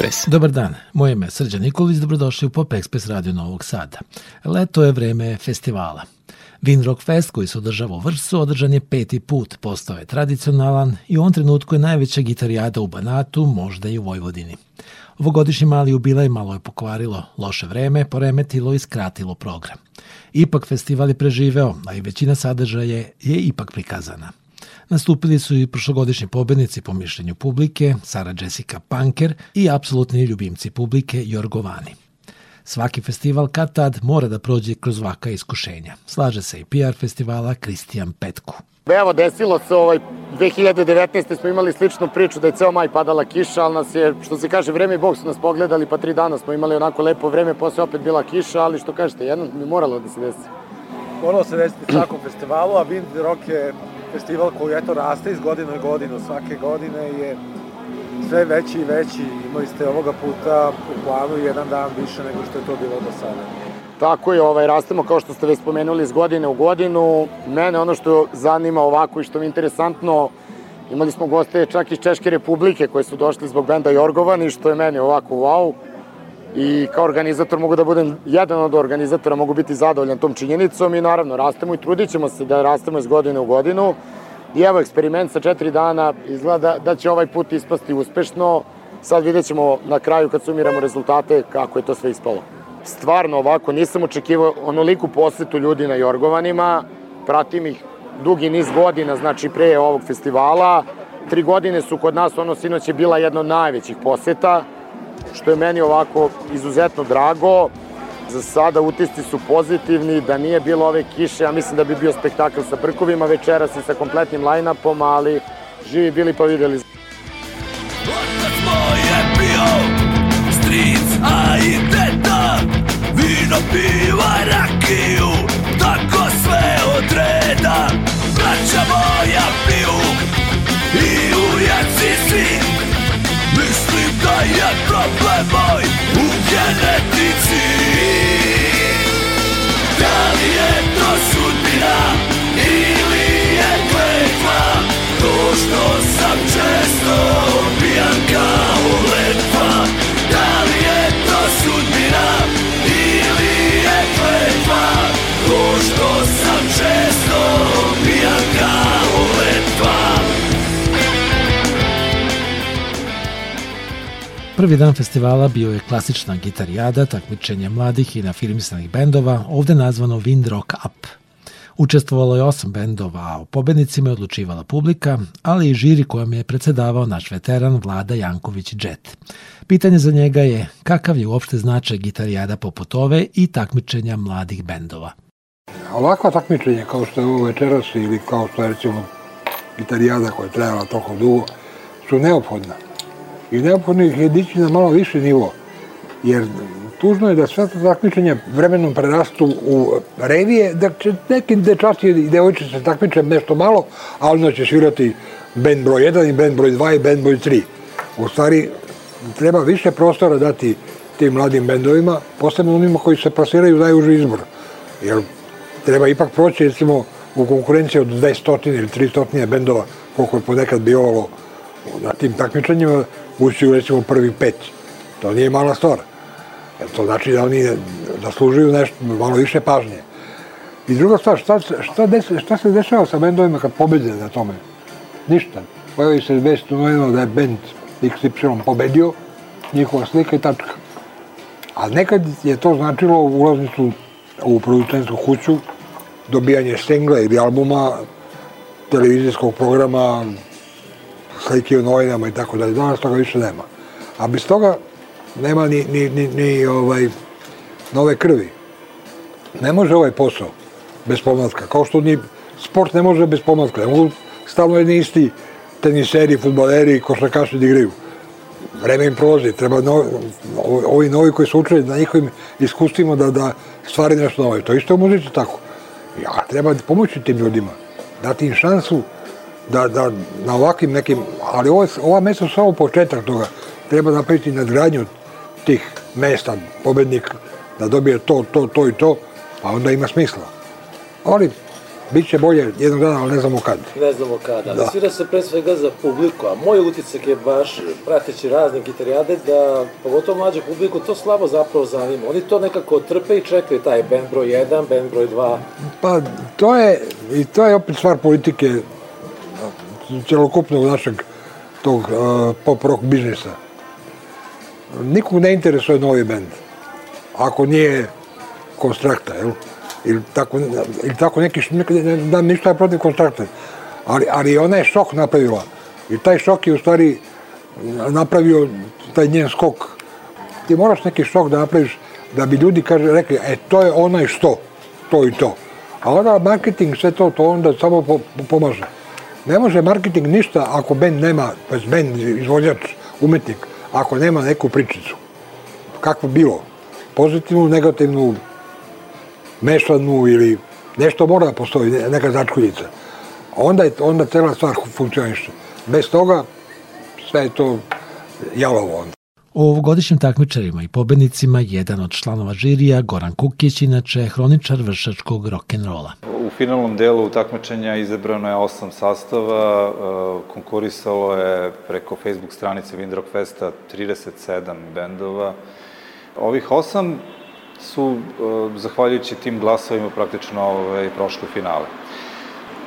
Ekspres. Dobar dan, moje ime je Srđan Nikolić, dobrodošli u Pop Ekspres Radio Novog Sada. Leto je vreme festivala. Vin Rock Fest koji se održava u Vršcu održan je peti put, postao je tradicionalan i u ovom trenutku je najveća gitarijada u Banatu, možda i u Vojvodini. Ovogodišnji mali jubilej malo je pokvarilo loše vreme, poremetilo i skratilo program. Ipak festival je preživeo, a i većina sadržaja je ipak prikazana. Nastupili su i prošlogodišnji pobednici po mišljenju publike, Sara Jessica Panker i apsolutni ljubimci publike Jorgovani. Svaki festival kad tad mora da prođe kroz vaka iskušenja. Slaže se i PR festivala Kristijan Petku. Evo, desilo se ovaj, 2019. smo imali sličnu priču da je ceo maj padala kiša, ali nas je, što se kaže, vreme i Bog su nas pogledali, pa tri dana smo imali onako lepo vreme, posle opet bila kiša, ali što kažete, jedno mi moralo da se desi. Moralo se desiti svakom festivalu, a Wind Rock je festival koji eto raste iz godine u godinu, svake godine je sve veći i veći. Imali ste ovoga puta u planu jedan dan više nego što je to bilo do sada. Tako je, ovaj, rastemo kao što ste već spomenuli iz godine u godinu. Mene ono što zanima ovako i što mi je interesantno, imali smo goste čak iz Češke republike koji su došli zbog benda Jorgovan što je meni ovako wow. I kao organizator mogu da budem, jedan od organizatora mogu biti zadovoljan tom činjenicom i naravno rastemo i trudit ćemo se da rastemo iz godine u godinu. I evo, eksperiment sa četiri dana izgleda da će ovaj put ispasti uspešno. Sad vidjet ćemo na kraju kad sumiramo rezultate kako je to sve ispalo. Stvarno ovako, nisam očekivao onoliku posetu ljudi na Jorgovanima, pratim ih dugi niz godina, znači pre ovog festivala. Tri godine su kod nas, ono sinoć je bila jedna od najvećih poseta, što je meni ovako izuzetno drago. Za sada utisci su pozitivni, da nije bilo ove kiše, ja mislim da bi bio spektakl sa brkovima večeras i sa kompletnim line-upom, ali živi bili pa videli. Otac moj je bio stric, a i teta, vino, piva, rakiju, tako sve odreda. Braća moja piju i ujaci svi, mislim da je problem moj u genetici. Da li je to sudbina ili je kletva To što sam često pijan kao letva Prvi dan festivala bio je klasična gitarijada, takmičenje mladih i nafirmisanih bendova, ovde nazvano Wind Rock Up. Učestvovalo je osam bendova, a o pobednicima je odlučivala publika, ali i žiri kojom je predsedavao naš veteran Vlada Janković Džet. Pitanje za njega je kakav je uopšte značaj gitarijada poput ove i takmičenja mladih bendova. Ovakva takmičenja kao što je ovo večeras ili kao što je recimo gitarijada koja je trajala toliko dugo su neophodna i neophodno ih je dići na malo više nivo. Jer tužno je da sve to takmičenja vremenom prerastu u revije, da će neki dečaci i devojče se takmiče nešto malo, a onda će svirati band broj 1 i band broj 2 i band broj 3. U stvari, treba više prostora dati tim mladim bendovima, posebno onima koji se plasiraju najuži izbor. Jer treba ipak proći, recimo, u konkurenciji od 200 ili 300 bendova, koliko je ponekad bivalo na tim takmičenjima, ući u recimo prvi pet. To nije mala stvar. Jer to znači da oni zaslužuju nešto, malo više pažnje. I druga stvar, šta, šta, des, šta se dešava sa bendovima kad pobede na tome? Ništa. Pojavi se vest u novinama da je bend XY pobedio, njihova slika i tačka. A nekad je to značilo ulaznicu u producensku kuću, dobijanje singla ili albuma, televizijskog programa, slike u novinama i tako dalje. Danas toga više nema. A bez toga nema ni, ni, ni, ni ovaj, nove krvi. Ne može ovaj posao bez pomlatka. Kao što ni sport ne može bez pomlatka. Ne mogu stalno jedni isti teniseri, futbaleri, košarkaši da igraju. Vreme im prolazi. Treba novi, ovi novi koji su učili na njihovim iskustvima da, da stvari nešto novo. To isto u muzici tako. Ja, treba pomoći tim ljudima. Dati im šansu da, da na ovakvim nekim, ali ovo, ova mesta su samo početak toga. Treba napraviti nadgradnju tih mesta, pobednik da dobije to, to, to i to, a onda ima smisla. Ali Biće bolje jednog dana, ali ne znamo kad. Ne znamo kada, ali da. svira se pre svega za publiku, a moj utisak je baš, prateći razne gitarijade, da pogotovo mlađe publiku to slabo zapravo zanima. Oni to nekako trpe i čekaju taj band broj 1, band broj 2. Pa to je, i to je opet stvar politike celokupnog našeg tog uh, pop rock biznisa. Nikog ne interesuje novi band. Ako nije konstrakta, jel? ili tako, ili tako neki, ne da ništa protiv konstrakta, ali, ali ona je šok napravila. I taj šok je u stvari napravio taj njen skok. Ti moraš neki šok da napraviš da bi ljudi kaže, rekli, e, to je onaj što, to i to. A onda marketing, sve to, to onda samo po, pomaže. Ne može marketing ništa ako band nema, pa band, izvođač, umetnik, ako nema neku pričicu. Kako bilo? Pozitivnu, negativnu, mešanu ili nešto mora da postoji, neka začkuljica. Onda, je, onda cela stvar funkcioniše. Bez toga sve je to jalovo onda. O ovogodišnjim takmičarima i pobednicima jedan od članova žirija, Goran Kukić, inače hroničar vršačkog rock'n'rolla. U finalnom delu takmičenja izabrano je osam sastava, e, konkurisalo je preko Facebook stranice Windrock Festa 37 bendova. Ovih osam su, e, zahvaljujući tim glasovima, praktično ovaj, prošli finale.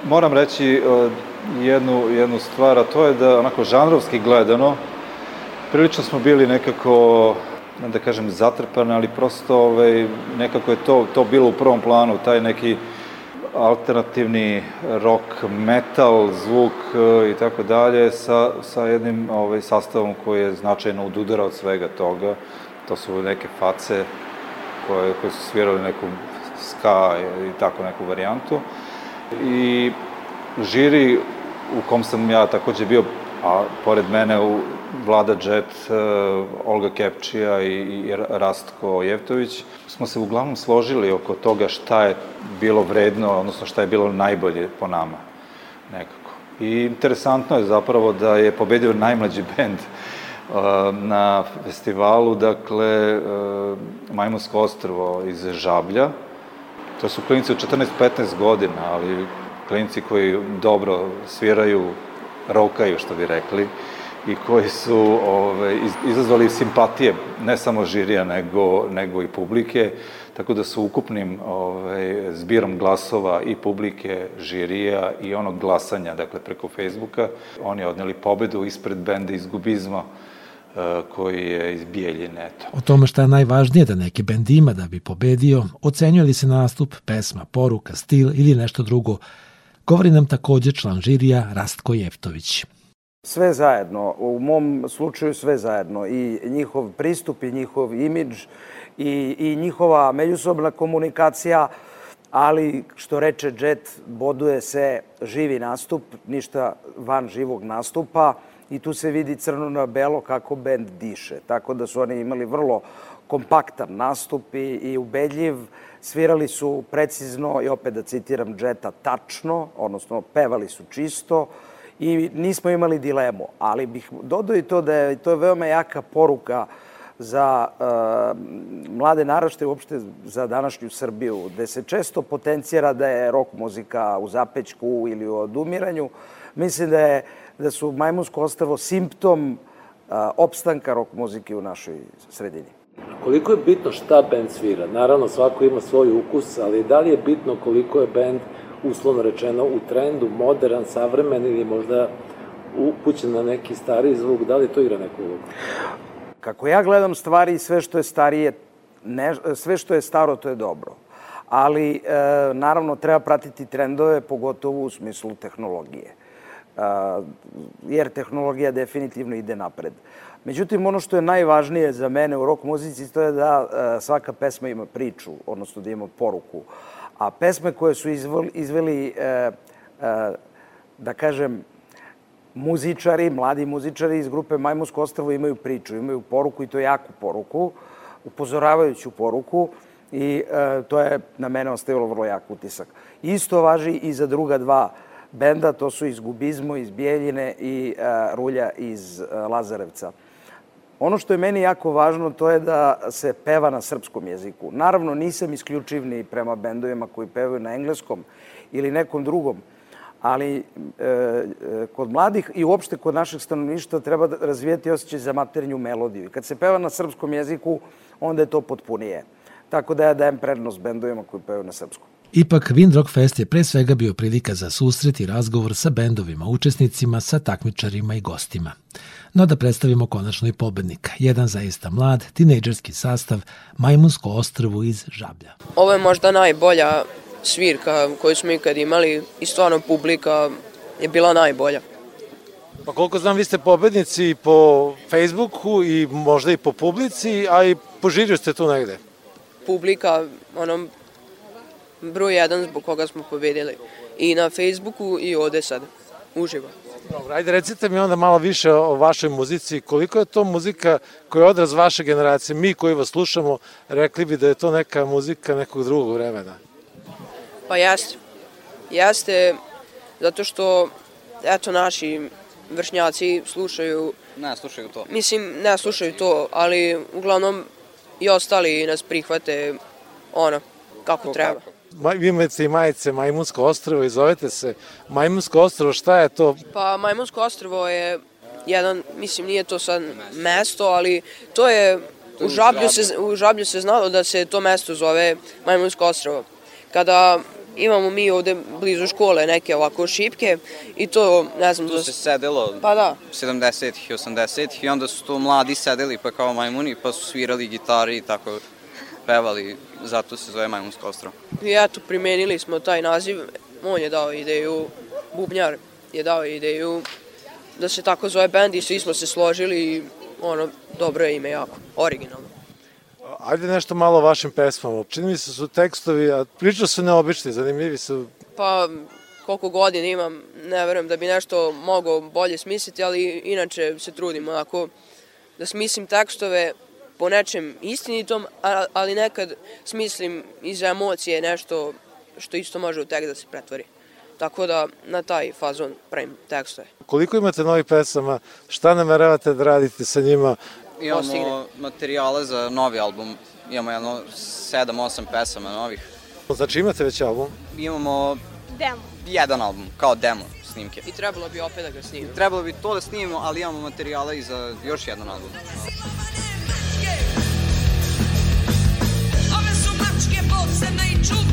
Moram reći e, jednu, jednu stvar, a to je da onako žanrovski gledano, prilično smo bili nekako, da kažem, zatrpani, ali prosto ovaj, nekako je to, to bilo u prvom planu, taj neki alternativni rock, metal, zvuk e, i tako dalje, sa, sa jednim ovaj, sastavom koji je značajno ududara od svega toga. To su neke face koje, koje su svirali neku ska i tako neku varijantu. I žiri u kom sam ja takođe bio, a pored mene u Vlada Džet, e, Olga Kepčija i, Rastko Jevtović, smo se uglavnom složili oko toga šta je bilo vredno, odnosno šta je bilo najbolje po nama, nekako. I interesantno je zapravo da je pobedio najmlađi bend na festivalu, dakle, Majmunsko ostrvo iz Žablja. To su klinici od 14-15 godina, ali klinici koji dobro sviraju, rokaju, što bi rekli, i koji su ove, izazvali simpatije ne samo žirija, nego, nego i publike, tako da su ukupnim ove, zbirom glasova i publike, žirija i onog glasanja, dakle preko Facebooka, oni odneli pobedu ispred benda iz Gubizma, koji je iz Bijeljine. Eto. O tome šta je najvažnije da neki bend ima da bi pobedio, ocenjuje li se nastup, pesma, poruka, stil ili nešto drugo, govori nam takođe član žirija Rastko Jeftović. Sve zajedno, u mom slučaju sve zajedno, i njihov pristup i njihov imidž i, i njihova međusobna komunikacija, ali što reče Jet, boduje se živi nastup, ništa van živog nastupa i tu se vidi crno na belo kako bend diše. Tako da su oni imali vrlo kompaktan nastup i, i ubedljiv. Svirali su precizno i opet da citiram Jeta tačno, odnosno pevali su čisto i nismo imali dilemu. Ali bih dodao i to da je to je veoma jaka poruka za uh, mlade narašte, uopšte za današnju Srbiju, gde se često potencijera da je rok muzika u zapećku ili u odumiranju. Mislim da je da su Majmunsko ostrvo simptom a, opstanka rock muzike u našoj sredini. Koliko je bitno šta band svira? Naravno, svako ima svoj ukus, ali da li je bitno koliko je band, uslovno rečeno, u trendu, modern, savremen ili možda upućen na neki stari zvuk, da li to igra neku ulogu? Kako ja gledam stvari, sve što je starije, ne, sve što je staro, to je dobro. Ali, e, naravno, treba pratiti trendove, pogotovo u smislu tehnologije jer tehnologija definitivno ide napred. Međutim, ono što je najvažnije za mene u rock muzici to je da svaka pesma ima priču, odnosno da ima poruku. A pesme koje su izveli, e, e, da kažem, muzičari, mladi muzičari iz grupe Majmunsko ostravo imaju priču, imaju poruku i to jaku poruku, upozoravajuću poruku i e, to je na mene ostavilo vrlo jak utisak. Isto važi i za druga dva benda, to su iz Gubizmo, iz Bijeljine i Rulja iz Lazarevca. Ono što je meni jako važno to je da se peva na srpskom jeziku. Naravno, nisam isključiv ni prema bendovima koji pevaju na engleskom ili nekom drugom, ali e, e, kod mladih i uopšte kod našeg stanovništva treba da razvijeti osjećaj za maternju melodiju. Kad se peva na srpskom jeziku, onda je to potpunije. Tako da ja dajem prednost bendovima koji pevaju na srpskom. Ipak, Windrock Fest je pre svega bio prilika za susret i razgovor sa bendovima, učesnicima, sa takmičarima i gostima. No da predstavimo konačno i pobednika, jedan zaista mlad, tinejdžerski sastav Majmunsko ostrvu iz Žablja. Ovo je možda najbolja svirka koju smo ikad imali i stvarno publika je bila najbolja. Pa koliko znam, vi ste pobednici po Facebooku i možda i po publici, a i po žiriju ste tu negde. Publika, ono, broj jedan zbog koga smo pobedili. I na Facebooku i ovde sad, uživo. Dobro, ajde recite mi onda malo više o vašoj muzici. Koliko je to muzika koja je odraz vaše generacije? Mi koji vas slušamo rekli bi da je to neka muzika nekog drugog vremena. Pa jeste. Jeste, zato što, eto, naši vršnjaci slušaju... Ne, slušaju to. Mislim, ne slušaju to, ali uglavnom i ostali nas prihvate ono, kako treba. Kako? Vi imate i majice Majmunsko ostrvo i zovete se Majmunsko ostrvo, šta je to? Pa Majmunsko ostrvo je jedan, mislim nije to sad mesto, ali to je u Žablju, se, u Žablju se znalo da se to mesto zove Majmunsko ostrvo. Kada imamo mi ovde blizu škole neke ovako šipke i to, ne znam... Tu da... se sedelo pa da. 70-ih i 80-ih i onda su to mladi sedeli pa kao majmuni pa su svirali gitari i tako pevali, zato se zove Majmunsko ostrovo. I eto, primenili smo taj naziv, on je dao ideju, Bubnjar je dao ideju da se tako zove bend i svi smo se složili i ono, dobro je ime jako, originalno. Ajde nešto malo o vašim pesmama. Čini mi se da su tekstovi, a priča su neobični, zanimljivi su. Pa, koliko godina imam, ne verujem da bi nešto mogao bolje smisliti, ali inače se trudim onako da smislim tekstove po nečem istinitom, ali nekad smislim iz emocije nešto što isto može u tekst da se pretvori. Tako da na taj fazon pravim tekstove. Koliko imate novih pesama? Šta nameravate da radite sa njima? Imamo Postigne. materijale za novi album. Imamo jedno 7-8 pesama novih. Znači imate već album? Imamo demo. jedan album, kao demo snimke. I trebalo bi opet da ga snimimo. Trebalo bi to da snimimo, ali imamo materijale i za još jedan album. Podzemne i čudne A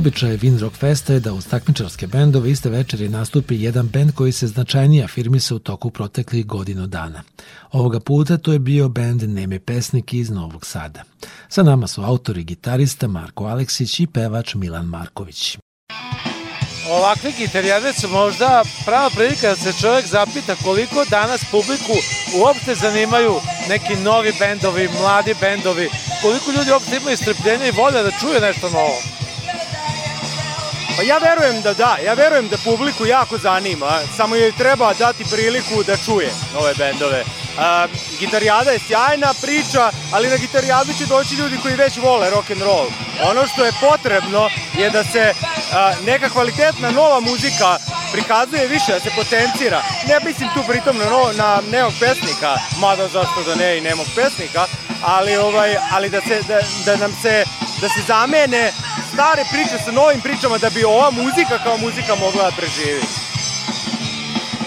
Običaj Windrock Festa je da uz takmičarske bendove iste večeri nastupi jedan bend koji se značajnije afirmisa u toku proteklih godinu dana. Ovoga puta to je bio bend Neme pesnik iz Novog Sada. Sa nama su autori gitarista Marko Aleksić i pevač Milan Marković. Ovakvi gitarijade su možda prava prilika da se čovjek zapita koliko danas publiku uopšte zanimaju neki novi bendovi, mladi bendovi, koliko ljudi uopšte imaju strpljenja i volja da čuje nešto novo. Pa ja verujem da da, ja verujem da publiku jako zanima, samo joj treba dati priliku da čuje nove bendove. A, gitarijada je sjajna priča, ali na gitarijadu će doći ljudi koji već vole rock and roll. Ono što je potrebno je da se a, neka kvalitetna nova muzika prikazuje više, da se potencira. Ne mislim tu pritom na, no, na nemog pesnika, mada zašto da ne i nemog pesnika, ali, ovaj, ali da, se, da, da nam se da se zamene stare priče sa novim pričama da bi ova muzika kao muzika mogla da preživi.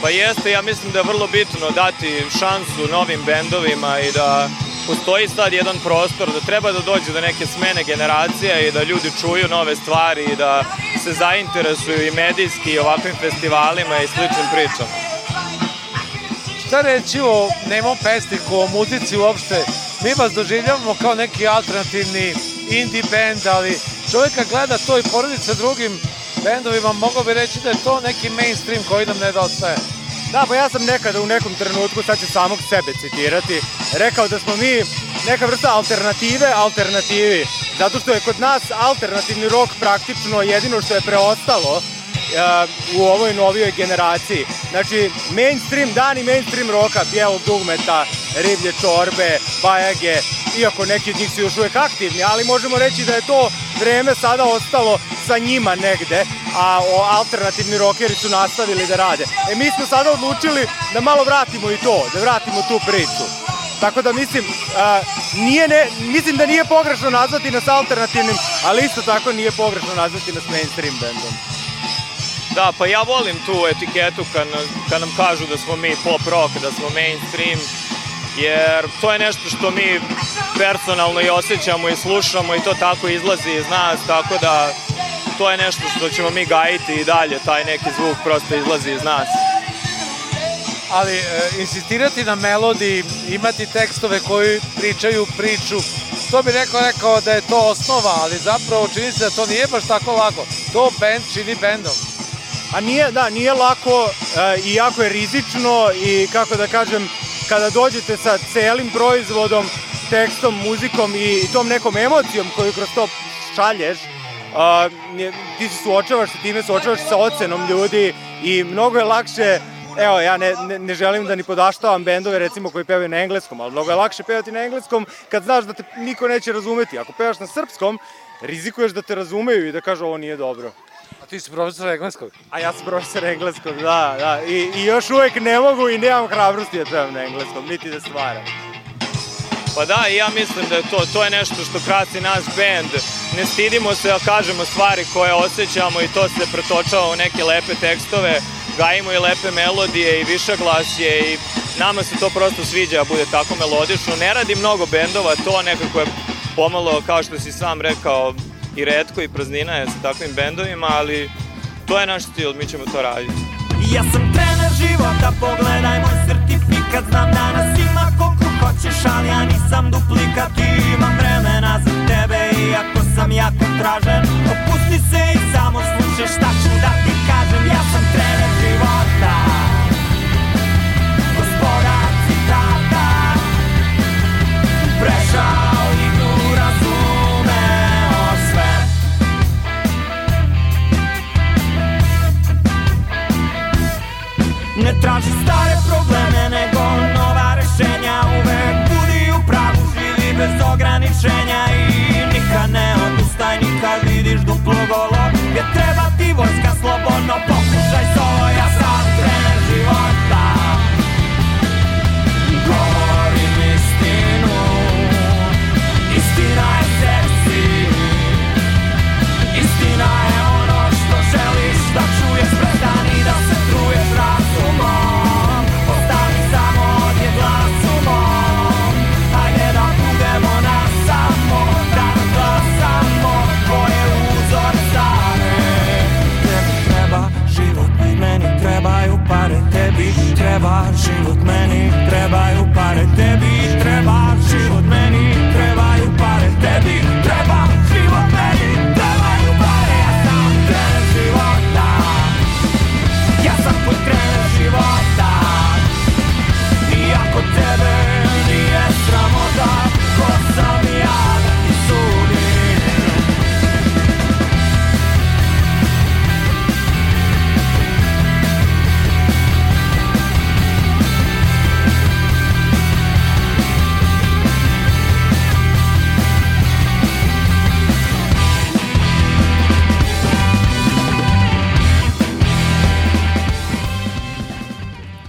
Pa jeste, ja mislim da je vrlo bitno dati šansu novim bendovima i da postoji sad jedan prostor da treba da dođe do neke smene generacija i da ljudi čuju nove stvari i da se zainteresuju i medijski i ovakvim festivalima i sličnim pričama. Šta reći o Nemo Pestiku, o muzici uopšte? Mi vas doživljavamo kao neki alternativni indie band, ali čovjek kad gleda to i poredi sa drugim bendovima, mogao bi reći da je to neki mainstream koji nam nedostaje. Da, pa ja sam nekada u nekom trenutku, sad ću samog sebe citirati, rekao da smo mi neka vrsta alternative alternativi. Zato što je kod nas alternativni rok praktično jedino što je preostalo u ovoj novijoj generaciji. Znači, mainstream, dani mainstream roka, bijelog dugmeta, riblje čorbe, bajage, iako neki od njih su još uvek aktivni, ali možemo reći da je to vreme sada ostalo sa njima negde, a o, alternativni rokeri su nastavili da rade. E mi smo sada odlučili da malo vratimo i to, da vratimo tu priču. Tako da mislim, a, nije ne, mislim da nije pogrešno nazvati nas alternativnim, ali isto tako nije pogrešno nazvati nas mainstream bandom. Da, pa ja volim tu etiketu kad, kad nam kažu da smo mi pop rock, da smo mainstream, jer to je nešto što mi personalno i osjećamo i slušamo i to tako izlazi iz nas, tako da to je nešto što ćemo mi gajiti i dalje, taj neki zvuk prosto izlazi iz nas. Ali e, insistirati na melodiji, imati tekstove koji pričaju priču, to bi neko rekao da je to osnova, ali zapravo čini se da to nije baš tako lako. To band čini bandom. A nije, da, nije lako e, i jako je rizično i kako da kažem, kada dođete sa celim proizvodom, tekstom, muzikom i tom nekom emocijom koju kroz to šalješ, a, ti se suočavaš sa time, suočavaš sa ocenom ljudi i mnogo je lakše Evo, ja ne, ne, ne želim da ni podaštavam bendove recimo koji pevaju na engleskom, ali mnogo je lakše pevati na engleskom kad znaš da te niko neće razumeti. Ako pevaš na srpskom, rizikuješ da te razumeju i da kažu ovo nije dobro. Ti si profesor engleskog? A ja sam profesor engleskog, da, da. I, I još uvek ne mogu i nemam hrabrosti da pevam na engleskom, niti da stvaram. Pa da, i ja mislim da je to, to je nešto što krasi naš bend. Ne stidimo se da kažemo stvari koje osjećamo i to se pretočava u neke lepe tekstove, gajimo i lepe melodije i više glasje i nama se to prosto sviđa da bude tako melodično. Ne radi mnogo bendova, to nekako je pomalo, kao što si sam rekao, i redko i praznina je sa takvim bendovima, ali to je naš stil, mi ćemo to raditi. Ja sam trener života, pogledaj moj sertifikat Znam da nas ima koliko hoćeš, ali ja nisam duplikat. Imam vremena za tebe, iako sam jako tražen. Opusti se i samo slušaj šta ću da ti kažem. Ja sam trener života. Gospodar citata. Prešao Ne traži stare probleme, nego nova rešenja. Uvek budi u pravu, živi bez ograničenja. I nikad ne odustaj, nikad vidiš duplo golo. Jer treba ti vojska slobodno, pokušaj solo. Ja sam trener života. Govorim istinu. Istina je seksi Istina je ono što želiš da čuješ. Prestani da se treba život meni trebaju pare Tebi. Treba život meni trebaju pare Tebi. Treba život meni trebaju pare. Ja sam trener života. Ja sam tvoj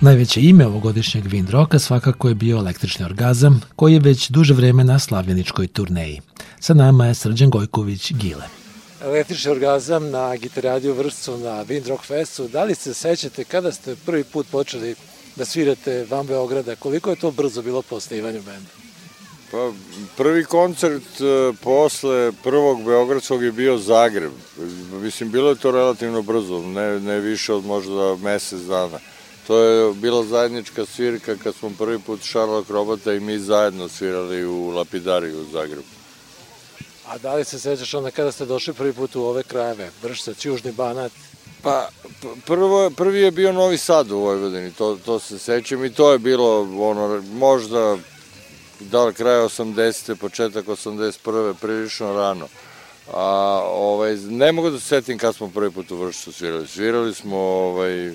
Najveće ime ovogodišnjeg Wind Rocka svakako je bio električni orgazam, koji je već duže vreme na slavljeničkoj turneji. Sa nama je Srđan Gojković Gile. Električni orgazam na gitaradiju Vršcu na Wind Rock Festu. Da li se sećate kada ste prvi put počeli da svirate van Beograda? Koliko je to brzo bilo po osnivanju benda? Pa, prvi koncert e, posle prvog Beogradskog je bio Zagreb. Mislim, bilo je to relativno brzo, ne, ne više od možda mesec dana. To je bila zajednička svirka kad smo prvi put Sherlock Robota i mi zajedno svirali u Lapidariju u Zagrebu. A da li se sećaš onda kada ste došli prvi put u ove krajeve? Vršac, Južni Banat? Pa, prvo, prvi je bio Novi Sad u Vojvodini, to, to se sećam i to je bilo ono, možda da li kraja 80. početak 81. prilično rano. A, ovaj, ne mogu da se setim kad smo prvi put u Vršcu svirali. Svirali smo ovaj,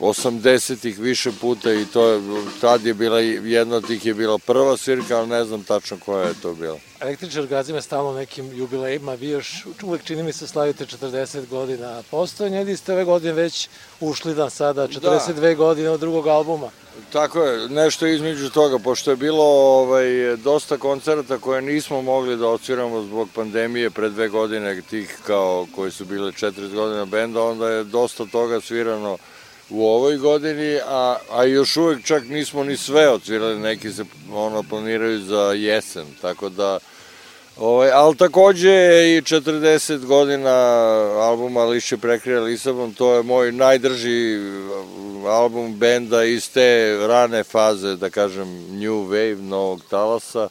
80-ih više puta i to je, tad je bila, jedna od tih je bila prva svirka, ali ne znam tačno koja je to bila. Električni orgazam je stalno nekim jubilejima. Vi još uvek čini mi se slavite 40 godina postojanja ili ste ove godine već ušli na sada 42 godine od drugog albuma? Tako je, nešto između toga, pošto je bilo ovaj, dosta koncerta koje nismo mogli da odsviramo zbog pandemije pre dve godine, tih kao koji su bile 40 godina benda, onda je dosta toga svirano u ovoj godini, a, a još uvek čak nismo ni sve odsvirali, neki se ono planiraju za jesen, tako da Ovaj, ali takođe i 40 godina albuma Lišće prekrija Lisabon, to je moj najdrži album benda iz te rane faze, da kažem, New Wave, novog talasa.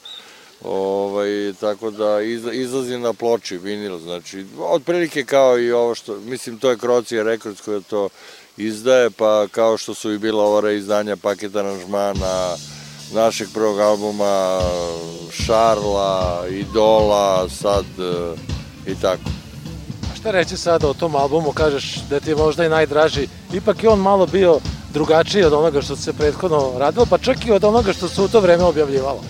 Ovaj, tako da iz, izlazi na ploči vinil, znači, otprilike kao i ovo što, mislim, to je Krocija Records koja to izdaje, pa kao što su i bila ova izdanja paket aranžmana, našeg prvog albuma, Šarla, Idola, sad e, i tako. A šta reći sada o tom albumu? Kažeš da ti je možda i najdraži. Ipak je on malo bio drugačiji od onoga što se prethodno radilo, pa čak i od onoga što se u to vreme objavljivalo.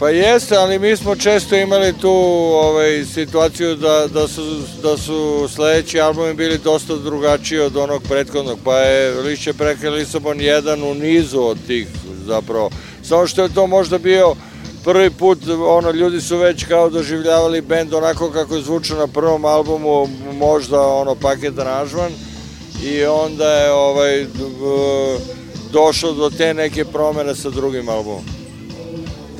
Pa jeste, ali mi smo često imali tu ovaj, situaciju da, da, su, da su sledeći albumi bili dosta drugačiji od onog prethodnog, pa je Lišće preke Lisabon jedan u nizu od tih zapravo. Samo što je to možda bio prvi put, ono, ljudi su već kao doživljavali bend onako kako je zvučao na prvom albumu, možda ono paket aranžman i onda je ovaj, došlo do te neke promene sa drugim albumom.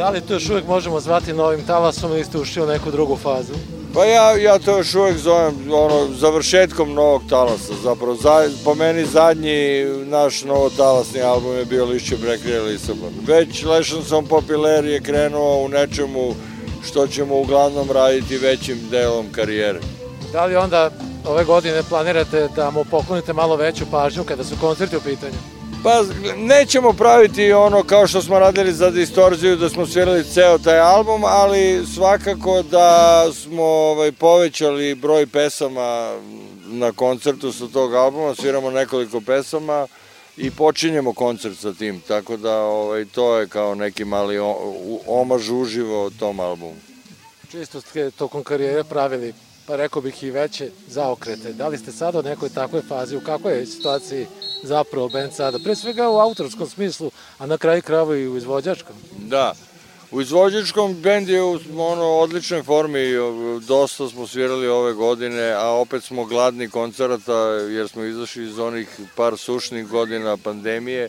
Da li to još uvek možemo zvati novim talasom ili ste ušli u neku drugu fazu? Pa ja, ja to još uvek zovem ono, završetkom novog talasa. Zapravo, za, po meni zadnji naš novotalasni album je bio Lišće Brekrije Lisabon. Već Lešan sam Popular je krenuo u nečemu što ćemo uglavnom raditi većim delom karijere. Da li onda ove godine planirate da mu poklonite malo veću pažnju kada su koncerti u pitanju? Pa nećemo praviti ono kao što smo radili za distorziju da smo svirali ceo taj album, ali svakako da smo ovaj, povećali broj pesama na koncertu sa tog albuma, sviramo nekoliko pesama i počinjemo koncert sa tim, tako da ovaj, to je kao neki mali omaž uživo tom albumu. Čisto ste tokom karijere pravili pa rekao bih i veće zaokrete. Da li ste sada u nekoj takvoj fazi, u kakvoj je situaciji zapravo band sada? Pre svega u autorskom smislu, a na kraju krava i u izvođačkom. Da, u izvođačkom bend je u ono, odličnoj formi, dosta smo svirali ove godine, a opet smo gladni koncerata jer smo izašli iz onih par sušnih godina pandemije,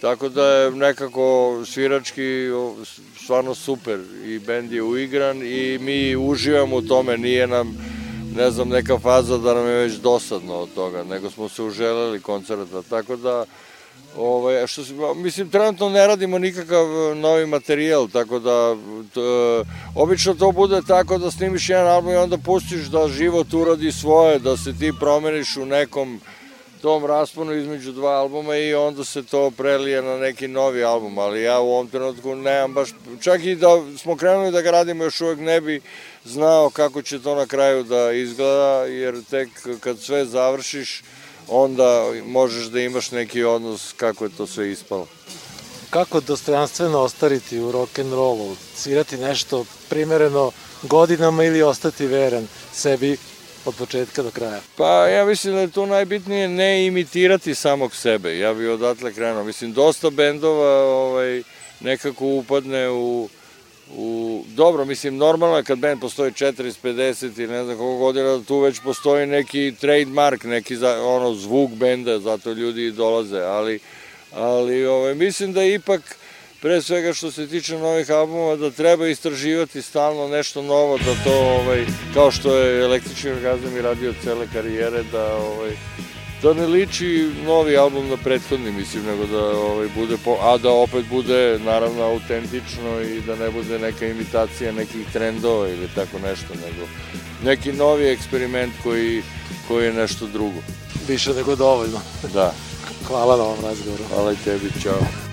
tako da je nekako svirački stvarno super i bend je uigran i mi uživamo u tome, nije nam ne znam, neka faza da nam je već dosadno od toga, nego smo se uželeli koncerta, tako da Ovaj, što se, mislim, trenutno ne radimo nikakav novi materijal, tako da t, obično to bude tako da snimiš jedan album i onda pustiš da život uradi svoje, da se ti promeniš u nekom tom rasponu između dva albuma i onda se to prelije na neki novi album, ali ja u ovom trenutku nemam baš, čak i da smo krenuli da ga radimo još uvek ne bi znao kako će to na kraju da izgleda, jer tek kad sve završiš, onda možeš da imaš neki odnos kako je to sve ispalo. Kako dostojanstveno ostariti u rock'n'rollu? Svirati nešto primereno godinama ili ostati veran sebi od početka do kraja? Pa ja mislim da je tu najbitnije ne imitirati samog sebe. Ja bih odatle krenuo. Mislim, dosta bendova ovaj, nekako upadne u u, dobro, mislim, normalno je kad band postoji 40, 50 ili ne znam koliko godina, tu već postoji neki trademark, neki za, ono, zvuk benda, zato ljudi dolaze, ali, ali ovaj, mislim da ipak, pre svega što se tiče novih albuma, da treba istraživati stalno nešto novo, da to, ovaj, kao što je električni orgazam i radio cele karijere, da, ovaj, da ne liči novi album na prethodni, mislim, nego da ovaj, bude, po, a da opet bude naravno autentično i da ne bude neka imitacija nekih trendova ili tako nešto, nego neki novi eksperiment koji, koji je nešto drugo. Više nego dovoljno. Da. Hvala na ovom razgovoru. Hvala i tebi, čao.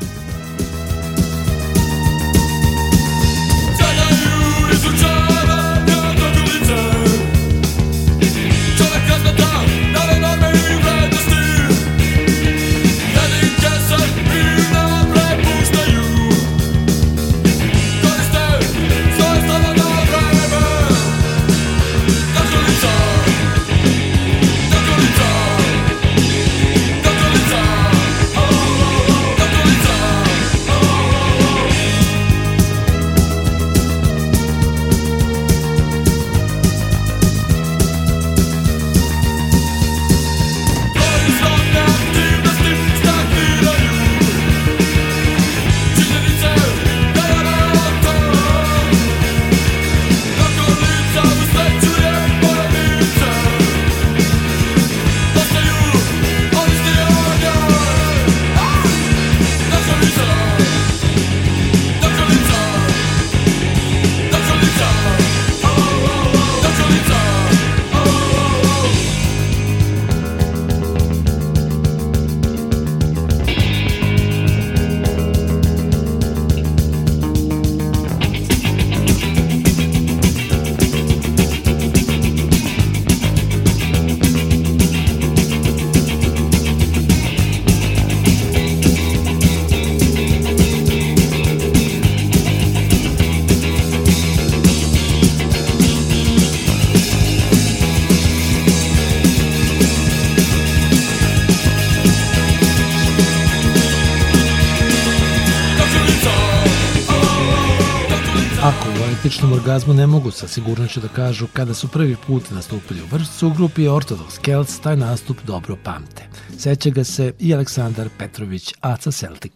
Orgazmu ne mogu sa sigurnoću da kažu kada su prvi put nastupili u Vršcu, u grupi Orthodox Celts taj nastup dobro pamte. Seća ga se i Aleksandar Petrović, Aca Celtic.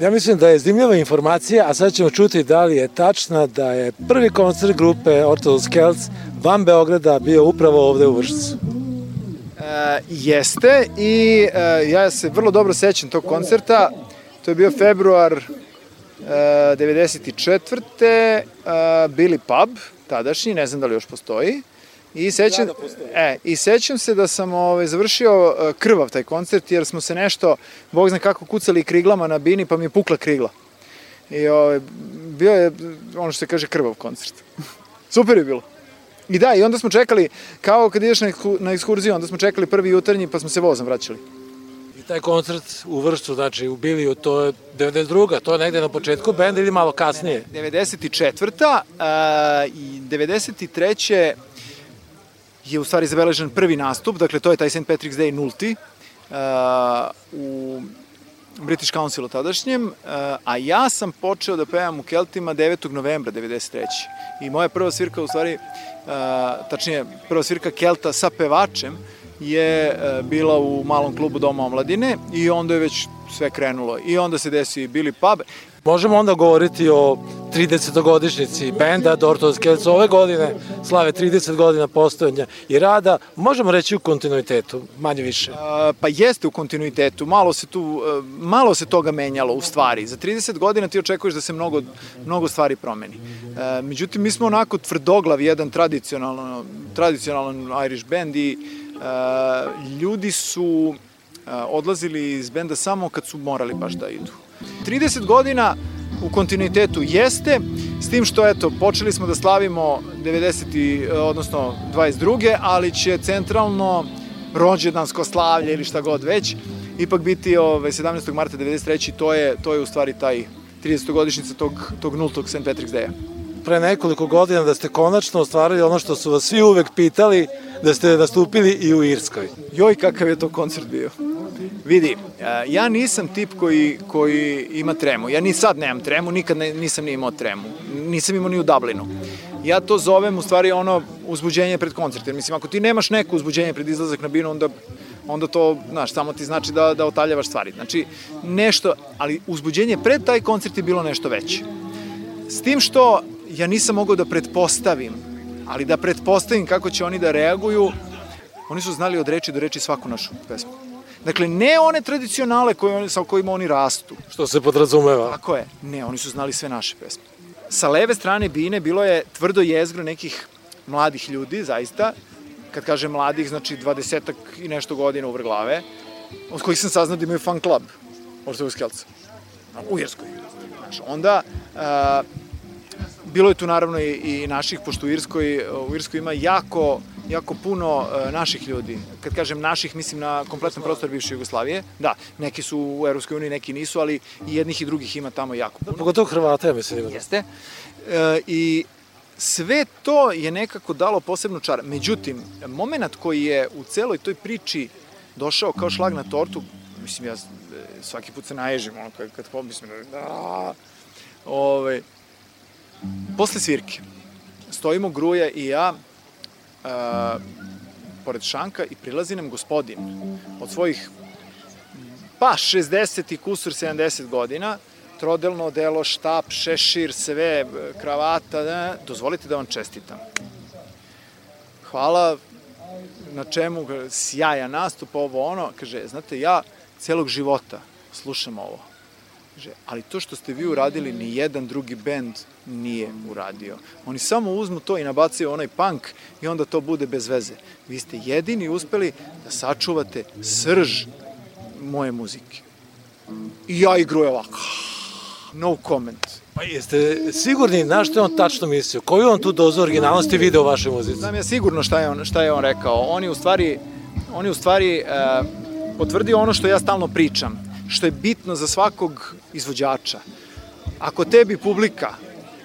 Ja mislim da je zanimljiva informacija, a sad ćemo čuti da li je tačna da je prvi koncert grupe Orthodox Celts van Beograda bio upravo ovde u Vršcu. E, jeste i e, ja se vrlo dobro sećam tog koncerta. To je bio februar 94. E, Billy Pub, tadašnji, ne znam da li još postoji. I sećam, e, I sećam se da sam ovaj, završio e, krvav taj koncert jer smo se nešto, bog zna kako, kucali kriglama na bini pa mi je pukla krigla. I ovaj, bio je ono što se kaže krvav koncert. Super je bilo. I da, i onda smo čekali, kao kad ideš na, na ekskurziju, onda smo čekali prvi jutarnji pa smo se vozom vraćali. Taj koncert u Vršcu, znači u Biliju, to je 92. To je negde na početku benda ili malo kasnije? 94. a, i 93. je u stvari zabeležen prvi nastup, dakle to je taj St. Patrick's Day nulti a, u British Councilu tadašnjem, a, a ja sam počeo da pevam u Keltima 9. novembra 93. I moja prva svirka u stvari, a, tačnije prva svirka Kelta sa pevačem je e, bila u malom klubu Doma omladine i onda je već sve krenulo. I onda se desi Billy Pub. Možemo onda govoriti o 30-godišnjici benda Dortos Celts ove godine, slave 30 godina postojanja i rada, možemo reći u kontinuitetu, manje više. A, pa jeste u kontinuitetu, malo se tu, e, malo se toga menjalo u stvari. Za 30 godina ti očekuješ da se mnogo, mnogo stvari promeni. E, međutim, mi smo onako tvrdoglav, jedan tradicionalan, tradicionalan Irish band i e, ljudi su e, odlazili iz benda samo kad su morali baš da idu. 30 godina u kontinuitetu jeste, s tim što eto, počeli smo da slavimo 90. i, e, odnosno 22. ali će centralno rođendansko slavlje ili šta god već, ipak biti ove, 17. marta 93. To je, to je u stvari taj 30. godišnjica tog, tog nultog St. Patrick's Day-a. Pre nekoliko godina da ste konačno ostvarili ono što su vas svi uvek pitali, da ste nastupili i u Irskoj. Joj, kakav je to koncert bio. Vidi, ja nisam tip koji, koji ima tremu. Ja ni sad nemam tremu, nikad ne, nisam ni imao tremu. Nisam imao ni u Dublinu. Ja to zovem u stvari ono uzbuđenje pred koncert. Jer mislim, ako ti nemaš neko uzbuđenje pred izlazak na binu, onda onda to, znaš, samo ti znači da, da otaljavaš stvari. Znači, nešto, ali uzbuđenje pred taj koncert je bilo nešto veće. S tim što ja nisam mogao da pretpostavim, ali da pretpostavim kako će oni da reaguju, oni su znali od reči do reči svaku našu pesmu. Dakle, ne one tradicionale koje, oni- sa kojima oni rastu. Što se podrazumeva. Tako je. Ne, oni su znali sve naše pesme. Sa leve strane bine bilo je tvrdo jezgro nekih mladih ljudi, zaista. Kad kažem mladih, znači dvadesetak i nešto godina u vrglave, od kojih sam saznao da imaju fan club Ortovo Skelca. U Irskoj. Znači, onda, a, bilo je tu naravno i, i naših, pošto u Irskoj, u Irskoj ima jako, jako puno e, naših ljudi. Kad kažem naših, mislim na kompletan prostor bivše Jugoslavije. Da, neki su u Evropskoj uniji, neki nisu, ali i jednih i drugih ima tamo jako puno. Pogotovo Hrvata, ja mislim. Jeste. E, I sve to je nekako dalo posebnu čar. Međutim, moment koji je u celoj toj priči došao kao šlag na tortu, mislim, ja e, svaki put se naježim, ono, kad, kad pomislim, da, ove, posle svirke, stojimo Gruja i ja, a, pored šanka i prilazi nam gospodin od svojih pa 60 i kusur 70 godina, trodelno odelo, štap, šešir, sve, kravata, da, dozvolite da vam čestitam. Hvala, na čemu, sjajan nastup, ovo ono, kaže, znate, ja celog života slušam ovo. Kaže, ali to što ste vi uradili, ni jedan drugi bend nije uradio. Oni samo uzmu to i nabacaju onaj punk i onda to bude bez veze. Vi ste jedini uspeli da sačuvate srž moje muzike. I ja igruju ovako. No comment. Pa jeste sigurni na što je on tačno mislio? Koju on tu dozu originalnosti video u vašoj muzici? Znam ja sigurno šta je on, šta je on rekao. On je u stvari, on je u stvari e, potvrdio ono što ja stalno pričam, što je bitno za svakog izvođača. Ako tebi publika,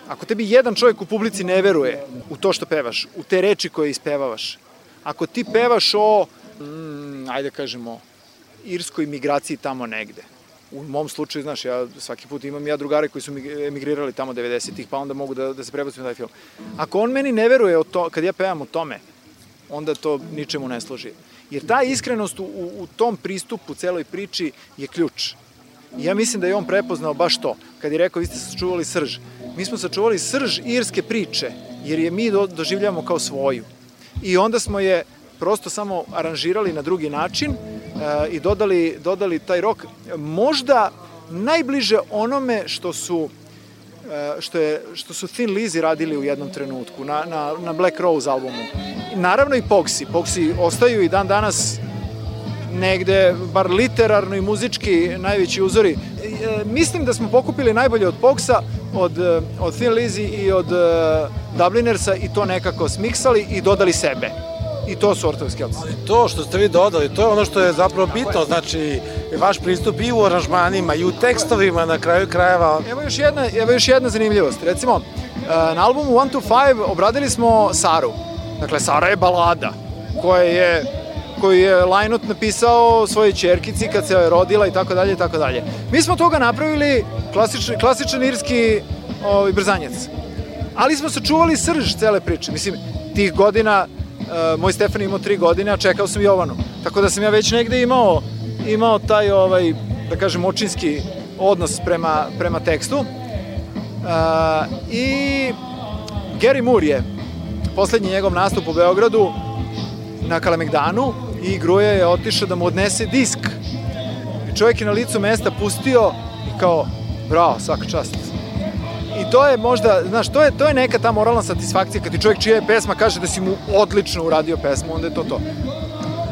ako tebi jedan čovjek u publici ne veruje u to što pevaš, u te reči koje ispevavaš, ako ti pevaš o, mm, ajde kažemo, irskoj migraciji tamo negde, u mom slučaju, znaš, ja svaki put imam ja drugare koji su mig- emigrirali tamo 90-ih, pa onda mogu da, da se prebacim na taj film. Ako on meni ne veruje o to, kad ja pevam o tome, onda to ničemu ne služi. Jer ta iskrenost u, u, tom pristupu celoj priči je ključ. I ja mislim da je on prepoznao baš to. Kad je rekao, vi ste sačuvali srž. Mi smo sačuvali srž irske priče, jer je mi do, doživljavamo kao svoju. I onda smo je prosto samo aranžirali na drugi način e, i dodali, dodali taj rok možda najbliže onome što su što, je, što su Thin Lizzy radili u jednom trenutku na, na, na Black Rose albumu. Naravno i Poxy. Poxy ostaju i dan danas negde, bar literarno i muzički, najveći uzori. E, mislim da smo pokupili najbolje od Poxa, od, e, od Thin Lizzy i od e, Dublinersa i to nekako smiksali i dodali sebe. I to su Ortov Skells. To što ste vi dodali, to je ono što je zapravo bitno, znači vaš pristup i u aranžmanima i u tekstovima na kraju krajeva. Evo još jedna, evo još jedna zanimljivost. Recimo, e, na albumu 1 to 5 obradili smo Saru. Dakle, Sara je balada koja je koju je Lajnot napisao svojoj čerkici kad se je rodila i tako dalje i tako dalje. Mi smo toga napravili klasičan, klasičan irski ovaj, brzanjac. Ali smo sačuvali srž cele priče. Mislim, tih godina, moj Stefan imao tri godine, a čekao sam Jovanu. Tako da sam ja već negde imao, imao taj, ovaj, da kažem, očinski odnos prema, prema tekstu. Uh, I Gary Moore je poslednji njegov nastup u Beogradu na Kalemegdanu i Gruja je otišao da mu odnese disk. I čovjek je na licu mesta pustio i kao, bravo, svaka čast. To je možda, znaš, to je, to je neka ta moralna satisfakcija kad ti čovjek čija je pesma kaže da si mu odlično uradio pesmu, onda je to to.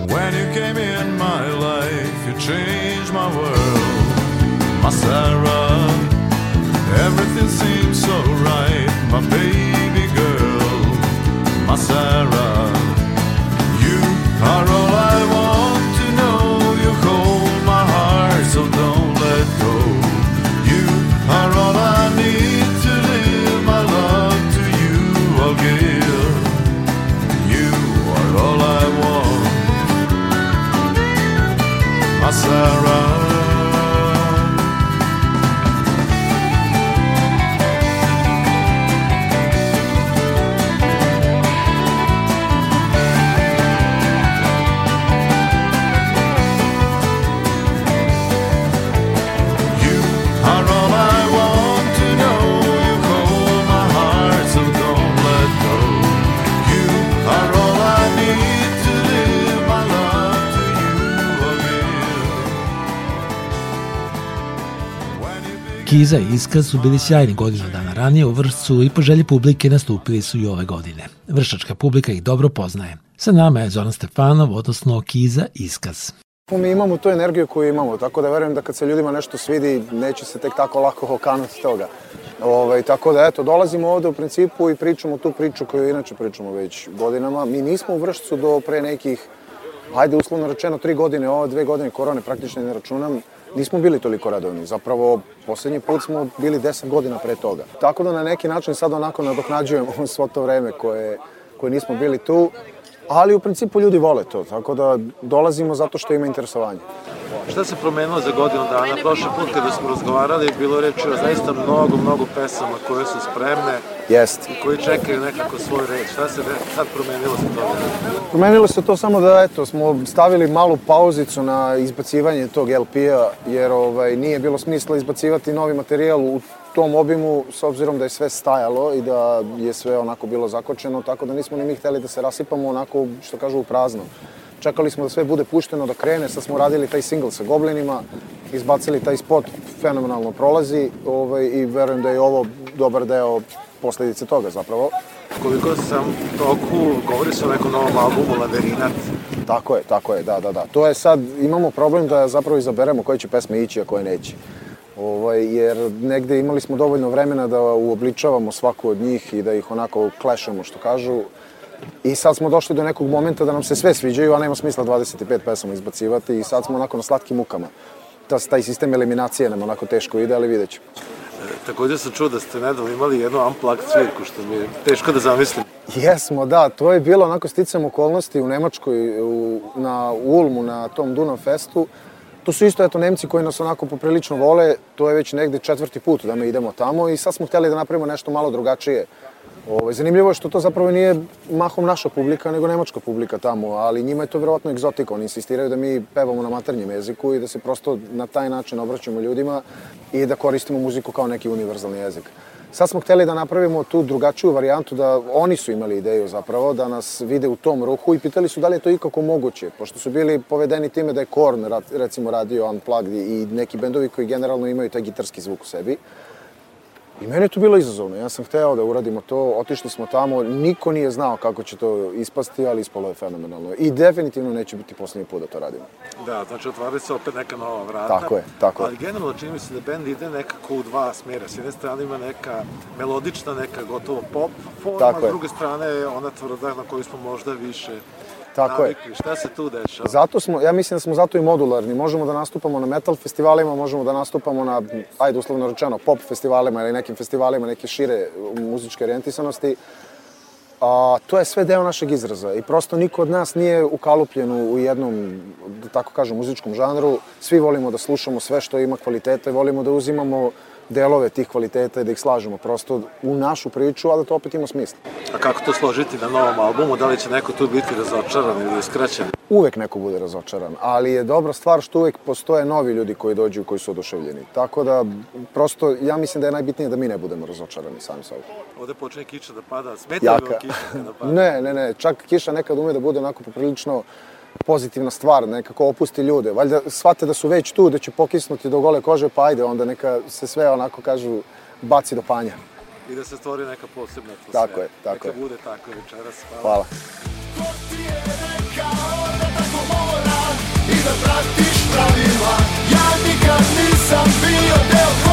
When you came in my life, you changed my world, my Sarah. Everything seems so right, my baby girl, my Sarah. You are all I want to know. You hold my heart, so don't Nazareth. All I want. My Sarah. Kiza i Iskaz su bili sjajni godinu dana ranije u Vršcu i po želji publike nastupili su i ove godine. Vršačka publika ih dobro poznaje. Sa nama je Zoran Stefanov, odnosno Kiza Iskaz. Mi imamo tu energiju koju imamo, tako da verujem da kad se ljudima nešto svidi, neće se tek tako lako okanuti toga. Ovaj, tako da eto, dolazimo ovde u principu i pričamo tu priču koju inače pričamo već godinama. Mi nismo u Vršcu do pre nekih, ajde uslovno rečeno, tri godine, ove dve godine korone praktično ne računam, nismo bili toliko radovni. Zapravo, poslednji put smo bili 10 godina pre toga. Tako da na neki način sad onako nadoknađujemo svo to vreme koje, koje nismo bili tu, ali u principu ljudi vole to, tako da dolazimo zato što ima interesovanje. Šta se promenilo za godinu dana? Prošle put kada smo razgovarali, bilo reči o zaista mnogo, mnogo pesama koje su spremne Jest. i koji čekaju nekako svoj red. Šta se sad promenilo za to? Promenilo se to samo da eto, smo stavili malu pauzicu na izbacivanje tog LP-a, jer ovaj, nije bilo smisla izbacivati novi materijal u tom obimu, s obzirom da je sve stajalo i da je sve onako bilo zakočeno, tako da nismo ni mi hteli da se rasipamo onako, što kažu, u prazno. Čekali smo da sve bude pušteno, da krene, sad smo radili taj single sa Goblinima, izbacili taj spot, fenomenalno prolazi ovaj, i verujem da je ovo dobar deo posledice toga zapravo. Koliko sam toku, govori se o nekom novom albumu Laverinat. Tako je, tako je, da, da, da. To je sad, imamo problem da zapravo izaberemo koje će pesme ići, a koje neće. Ovaj, jer negde imali smo dovoljno vremena da uobličavamo svaku od njih i da ih onako klešemo, što kažu. I sad smo došli do nekog momenta da nam se sve sviđaju, a nema smisla 25 pesama izbacivati i sad smo onako na slatkim mukama. Ta, taj sistem eliminacije nam onako teško ide, ali vidjet ćemo. E, takođe sam čuo da ste nedavno imali jednu unplugged svirku, što mi je teško da zamislim. Jesmo, da, to je bilo onako sticam okolnosti u Nemačkoj, u, na Ulmu, na tom Dunav Festu. To su isto eto Nemci koji nas onako poprilično vole, to je već negde četvrti put da mi idemo tamo i sad smo hteli da napravimo nešto malo drugačije. Ovo, zanimljivo je što to zapravo nije mahom naša publika, nego nemačka publika tamo, ali njima je to verovatno egzotika. Oni insistiraju da mi pevamo na maternjem jeziku i da se prosto na taj način obraćamo ljudima i da koristimo muziku kao neki univerzalni jezik. Sad smo hteli da napravimo tu drugačiju varijantu, da oni su imali ideju zapravo, da nas vide u tom ruhu i pitali su da li je to ikako moguće, pošto su bili povedeni time da je Korn recimo radio Unplugged i neki bendovi koji generalno imaju taj gitarski zvuk u sebi. I meni je to bilo izazovno. Ja sam hteo da uradimo to, otišli smo tamo, niko nije znao kako će to ispasti, ali ispalo je fenomenalno. I definitivno neće biti poslednji put da to radimo. Da, znači otvaraju se opet neka nova vrata. Tako je, tako je. Ali generalno čini mi se da bend ide nekako u dva smjera. S jedne strane ima neka melodična, neka gotovo pop forma, Tako s je. druge strane je ona tvrda na koju smo možda više Tako je. navikli. Šta se tu dešava? Zato smo, ja mislim da smo zato i modularni. Možemo da nastupamo na metal festivalima, možemo da nastupamo na, ajde uslovno rečeno, pop festivalima ili nekim festivalima neke šire muzičke orijentisanosti. A, to je sve deo našeg izraza i prosto niko od nas nije ukalupljen u, jednom, da tako kažem, muzičkom žanru. Svi volimo da slušamo sve što ima kvaliteta i volimo da uzimamo delove tih kvaliteta i da ih slažemo prosto u našu priču, a da to opet ima smisla. A kako to složiti na novom albumu? Da li će neko tu biti razočaran ili uskraćen? Uvek neko bude razočaran, ali je dobra stvar što uvek postoje novi ljudi koji dođu i koji su oduševljeni. Tako da, prosto, ja mislim da je najbitnije da mi ne budemo razočarani sami sobom. Ovde počne kiša da pada. Smeta li vam Jaka. kiša kada pada? Ne, ne, ne, čak kiša nekad ume da bude onako poprilično pozitivna stvar, nekako opusti ljude. Valjda shvate da su već tu, da će pokisnuti do gole kože, pa ajde, onda neka se sve onako kažu baci do panja. I da se stvori neka posebna atmosfera. Tako je, tako Neka je. bude tako večeras. Hvala. Hvala. i da pratiš pravila Ja nikad nisam bio deo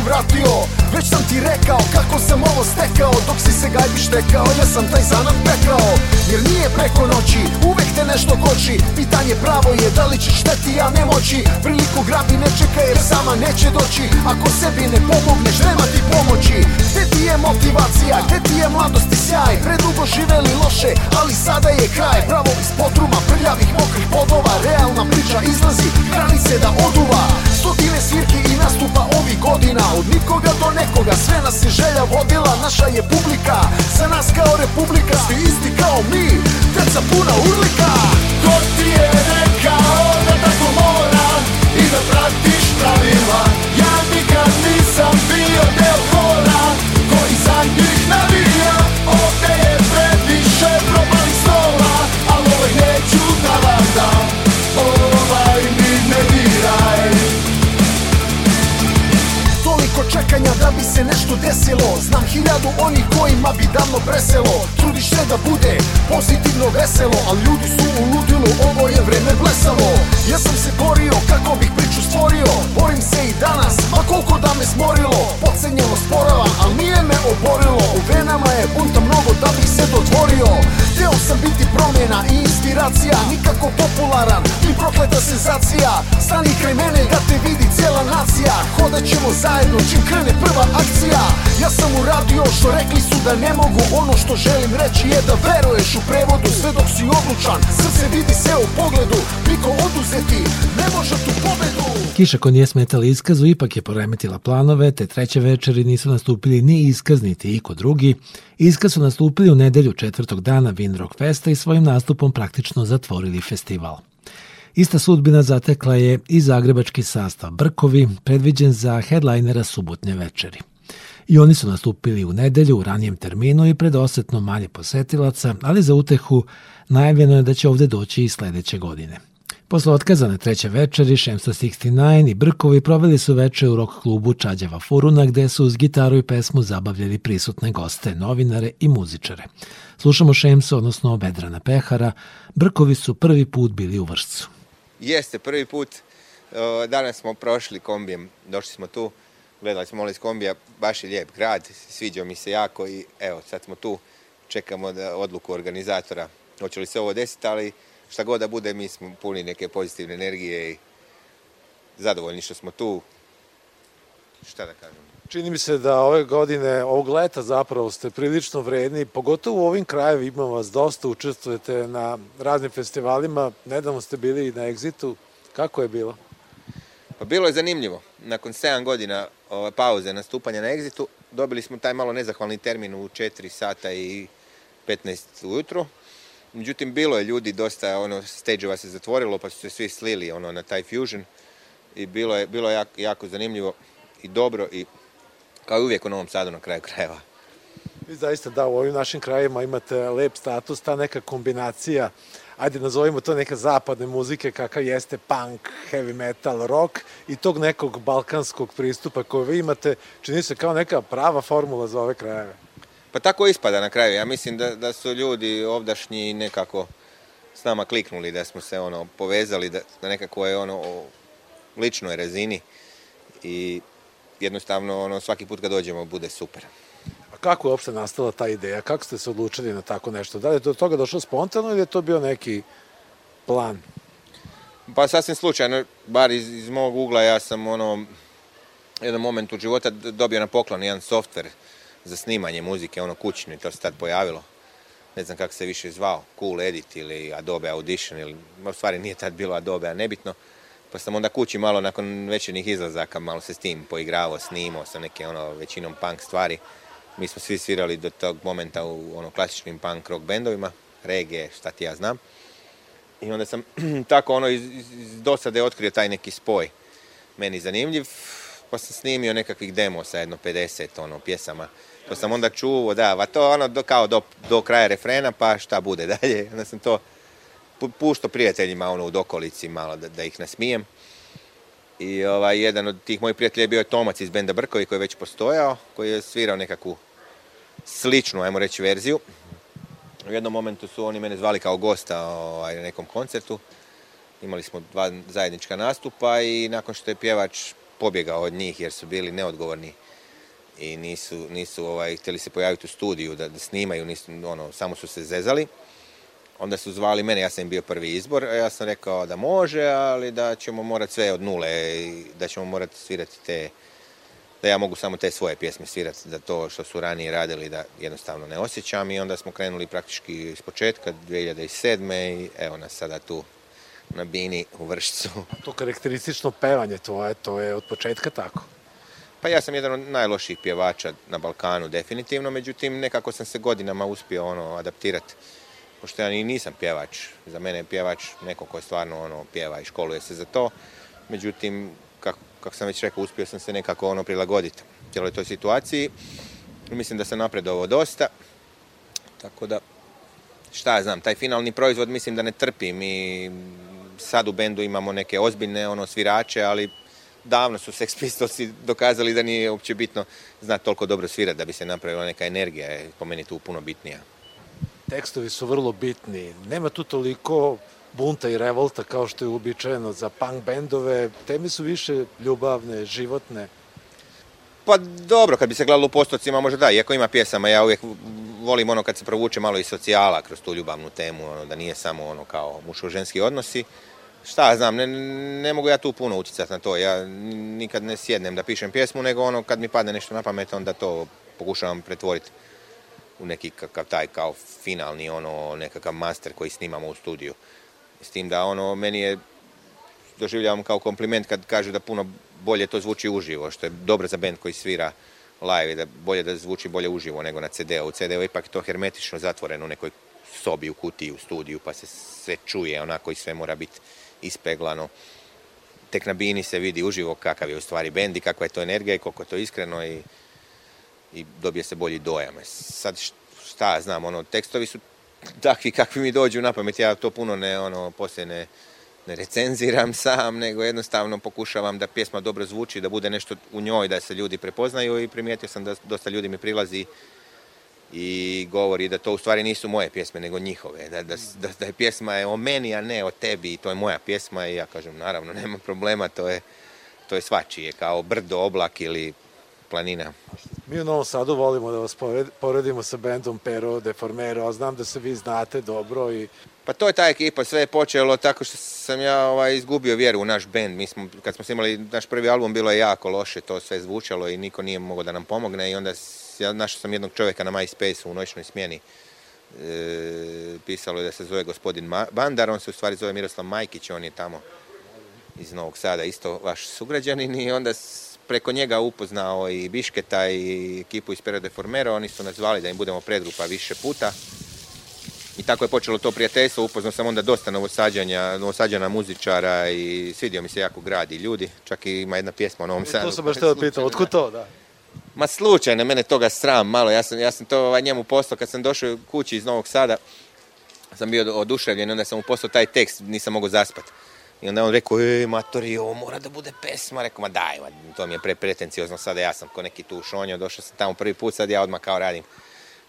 si vratio Već sam ti rekao kako sam ovo stekao. Dok si se gajbi štekao, ja sam taj zanat pekao. Jer nije preko noći, uvek te nešto koči. Pitanje pravo je da li ćeš šteti, a ne moći. Priliku grabi ne čekaj jer sama neće doći. Ako sebi ne pomogneš, nema ti pomoći. Gde ti je motivacija, gde ti je mladost i sjaj? Predugo živeli loše, ali sada je kraj. Bravo iz potruma, prljavih mokrih podova Realna priča izlazi, granice da oduva Stotine svirki i nastupa ovih godina. Od nikoga do nekoga, sve nas je želja vodila Naša je publika, za nas kao republika Svi isti kao mi, deca puna urlika. Ko ti je rekao da tako mora I da pratiš pravila. Ja nikad nisam bio deo bi se nešto desilo. Znam hiljadu onih kojima bi davno preselo. Trudiš se da bude pozitivno veselo Al ljudi su u ludilu, ovo je vreme blesavo. Ja sam se borio kako bih priču stvorio. Borim se i danas, ma koliko da me smorilo Podcenjeno sporavan, al nije me oborilo. U venama je bunta mnogo da bih se dotvorio Hteo sam biti promjena i inspiracija Nikako popularan, ni prokleta senzacija. Stani kraj mene da te vidi cijela nacija. Hodat ćemo zajedno čim krene prva akcija. Ja sam uradio što rekli su da ne mogu. Ono što želim reći je da veruješ u prevodu Sve dok si odlučan, srce vidi se u pogledu Niko oduzeti, ne može tu pobedu. Kiša koja nije smetala iskazu ipak je poremetila planove, te treće večeri nisu nastupili ni iskaz niti iko drugi. Iskaz su nastupili u nedelju četvrtog dana Windrock Festa i svojim nastupom praktično zatvorili festival. Ista sudbina zatekla je i zagrebački sastav Brkovi, predviđen za headlinera subotnje večeri. I oni su nastupili u nedelju u ranijem terminu i pred osetno manje posetilaca, ali za utehu najavljeno je da će ovde doći i sledeće godine. Posle otkazane treće večeri, Šemsa 69 i Brkovi proveli su veče u rock klubu Čađava Furuna, gde su uz gitaru i pesmu zabavljali prisutne goste, novinare i muzičare. Slušamo Šemsa, odnosno Bedrana Pehara. Brkovi su prvi put bili u Vršcu. Jeste, prvi put. Danas smo prošli kombijem, došli smo tu, gledali smo iz kombija, baš je lijep grad, sviđao mi se jako i evo, sad smo tu, čekamo da odluku organizatora, hoće li se ovo desiti, ali šta god da bude, mi smo puni neke pozitivne energije i zadovoljni što smo tu. Šta da kažem? Čini mi se da ove godine, ovog leta zapravo ste prilično vredni, pogotovo u ovim krajevima vas dosta učestvujete na raznim festivalima. Nedavno ste bili i na Exitu. Kako je bilo? Pa bilo je zanimljivo. Nakon 7 godina ove, pauze nastupanja na Exitu, dobili smo taj malo nezahvalni termin u 4 sata i 15 ujutru. Međutim, bilo je ljudi, dosta ono, stage-ova se zatvorilo, pa su se svi slili ono, na taj fusion. I bilo je, bilo je jako, jako zanimljivo i dobro i kao i uvijek u Novom Sadu na kraju krajeva. Vi zaista da, u ovim našim krajima imate lep status, ta neka kombinacija, ajde nazovimo to neka zapadne muzike kakav jeste punk, heavy metal, rock i tog nekog balkanskog pristupa koji vi imate, čini se kao neka prava formula za ove krajeve. Pa tako ispada na kraju. Ja mislim da, da su ljudi ovdašnji nekako s nama kliknuli, da smo se ono povezali, da, da nekako je ono o ličnoj razini i jednostavno ono svaki put kad dođemo bude super. A kako je uopšte nastala ta ideja? Kako ste se odlučili na tako nešto? Da li je do toga došlo spontano ili je to bio neki plan? Pa sasvim slučajno, bar iz, iz mog ugla, ja sam ono, u jednom momentu života dobio na poklon jedan softver za snimanje muzike, ono kućni, to se tad pojavilo. Ne znam kako se više zvao, Cool Edit ili Adobe Audition, ili, u stvari nije tad bilo Adobe, a nebitno. Pa sam onda kući malo nakon večernjih izlazaka malo se s tim poigravao, snimao sa neke ono većinom punk stvari. Mi smo svi svirali do tog momenta u ono klasičnim punk rock bendovima, reggae, šta ti ja znam. I onda sam tako ono iz, iz dosade otkrio taj neki spoj. Meni zanimljiv, pa sam snimio nekakvih demo sa jedno 50 ono, pjesama. To sam onda čuo, da, va to ono do, kao do, do kraja refrena, pa šta bude dalje. Onda sam to pušto prijateljima ono u dokolici malo da, da ih nasmijem. I ovaj, jedan od tih mojih prijatelja je bio Tomac iz benda Brkovi koji je već postojao, koji je svirao nekakvu sličnu, ajmo reći, verziju. U jednom momentu su oni mene zvali kao gosta ovaj, na nekom koncertu. Imali smo dva zajednička nastupa i nakon što je pjevač pobjegao od njih jer su bili neodgovorni i nisu, nisu ovaj, htjeli se pojaviti u studiju da, da snimaju, nisu, ono, samo su se zezali. Onda su zvali mene, ja sam im bio prvi izbor, ja sam rekao da može, ali da ćemo morati sve od nule da ćemo morati svirati te, da ja mogu samo te svoje pjesme svirati za to što su ranije radili da jednostavno ne osjećam i onda smo krenuli praktički iz početka 2007. i evo nas sada tu na bini u Vršcu. To karakteristično pevanje, to je, to je od početka tako. Pa ja sam jedan od najlošijih pjevača na Balkanu definitivno, međutim nekako sam se godinama uspio ono adaptirati. Pošto ja ni nisam pjevač, za mene je pjevač neko ko je stvarno ono pjeva i školuje se za to. Međutim, kako, kako sam već rekao, uspio sam se nekako ono prilagoditi cijeloj toj situaciji. Mislim da sam napredovao dosta. Tako da, šta ja znam, taj finalni proizvod mislim da ne trpi. Mi sad u bendu imamo neke ozbiljne ono svirače, ali davno su Sex Pistolsi dokazali da nije uopće bitno znati toliko dobro svirati da bi se napravila neka energija, je po meni tu puno bitnija. Tekstovi su vrlo bitni. Nema tu toliko bunta i revolta kao što je uobičajeno za punk bendove. Teme su više ljubavne, životne. Pa dobro, kad bi se gledalo u postocima, možda da, iako ima pjesama, ja uvijek volim ono kad se provuče malo i socijala kroz tu ljubavnu temu, ono, da nije samo ono kao muško-ženski odnosi. Šta znam, ne, ne mogu ja tu puno utjecati na to, ja nikad ne sjednem da pišem pjesmu, nego ono kad mi padne nešto na pamet, onda to pokušavam pretvoriti u neki kakav taj kao finalni ono nekakav master koji snimamo u studiju. S tim da ono meni je doživljavam kao kompliment kad kažu da puno bolje to zvuči uživo, što je dobro za band koji svira live da bolje da zvuči bolje uživo nego na CD-u. U CD-u ipak to hermetično zatvoreno u nekoj sobi u kutiji u studiju pa se sve čuje onako i sve mora biti ispeglano. Tek na bini se vidi uživo kakav je u stvari bend i kakva je to energija i koliko je to iskreno i, i dobije se bolji dojam. Sad šta ja znam, ono, tekstovi su takvi kakvi mi dođu na pamet, ja to puno ne, ono, poslije ne, ne recenziram sam, nego jednostavno pokušavam da pjesma dobro zvuči, da bude nešto u njoj, da se ljudi prepoznaju i primijetio sam da dosta ljudi mi prilazi i govori da to u stvari nisu moje pjesme, nego njihove, da, da, da, da je pjesma je o meni, a ne o tebi i to je moja pjesma i ja kažem, naravno, nema problema, to je, to je svačije, kao brdo, oblak ili planina. Mi u Novom Sadu volimo da vas pored- poredimo sa bendom Pero Deformero, a znam da se vi znate dobro i Pa to je ta ekipa, sve je počelo tako što sam ja ovaj, izgubio vjeru u naš band. Mi smo, kad smo snimali naš prvi album, bilo je jako loše, to sve zvučalo i niko nije mogao da nam pomogne i onda ja našao sam jednog čovjeka na MySpace u noćnoj smjeni. E, pisalo je da se zove gospodin Ma- Bandar, on se u stvari zove Miroslav Majkić, on je tamo iz Novog Sada, isto vaš sugrađanin i onda preko njega upoznao i Bišketa i ekipu iz Pero Deformero, oni su nas zvali da im budemo predgrupa više puta. I tako je počelo to prijateljstvo, upoznao sam onda dosta novosađanja, novosađana muzičara i svidio mi se jako grad i ljudi. Čak i ima jedna pjesma o Novom Sadu. to sam baš teo da pitam, otkud to, da? Ma slučajno, mene toga sram malo, ja sam, ja sam to ovaj, njemu poslao kad sam došao kući iz Novog Sada, sam bio oduševljen, onda sam mu poslao taj tekst, nisam mogao zaspat. I onda on rekao, e, matori, ovo mora da bude pesma. Rekao, ma daj, ma, to mi je pre pretenciozno, sada ja sam ko neki tu šonjo, došao sam tamo prvi put, sad ja odmah kao radim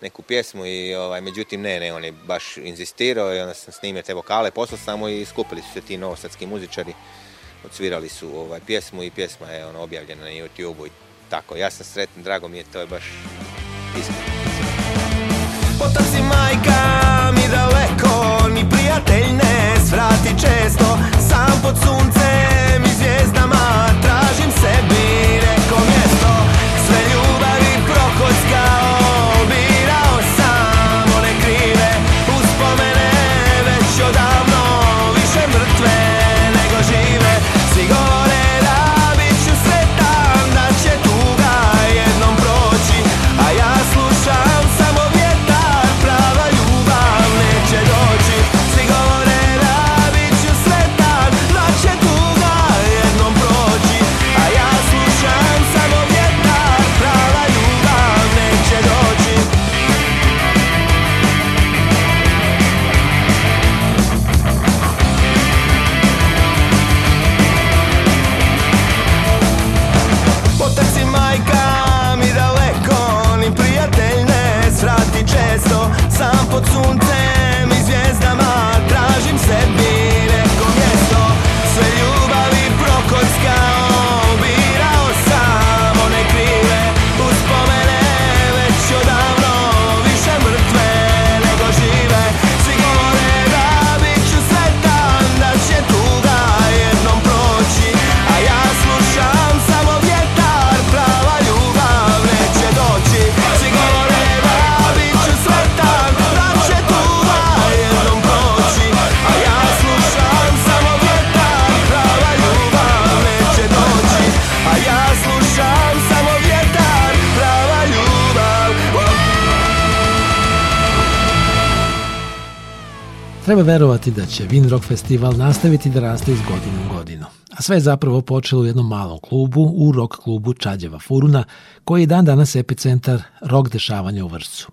neku pjesmu i ovaj, međutim ne, ne, on je baš inzistirao i onda sam snimio te vokale, poslao sam mu i skupili su se ti novosadski muzičari, odsvirali su ovaj, pjesmu i pjesma je ono, objavljena na YouTube-u i tako. Ja sam sretan, drago mi je, to je baš iskreno. Potak si majka mi daleko, ni prijatelj ne svrati često 좋在. Treba verovati da će Win Rock Festival nastaviti da raste iz godine u godinu. A sve je zapravo počelo u jednom malom klubu, u rock klubu Čađeva Furuna, koji je dan danas epicentar rock dešavanja u Vršcu.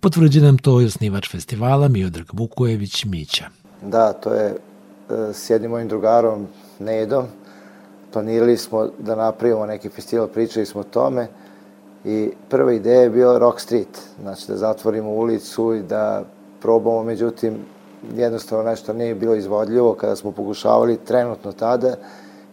Potvrđuje nam to i osnivač festivala Miodrag Vukojević Mića. Da, to je e, s jednim mojim drugarom Nedom. Planirali smo da napravimo neki festival, pričali smo o tome i prva ideja je bila Rock Street, znači da zatvorimo ulicu i da probamo, međutim, jednostavno nešto nije bilo izvodljivo kada smo pokušavali trenutno tada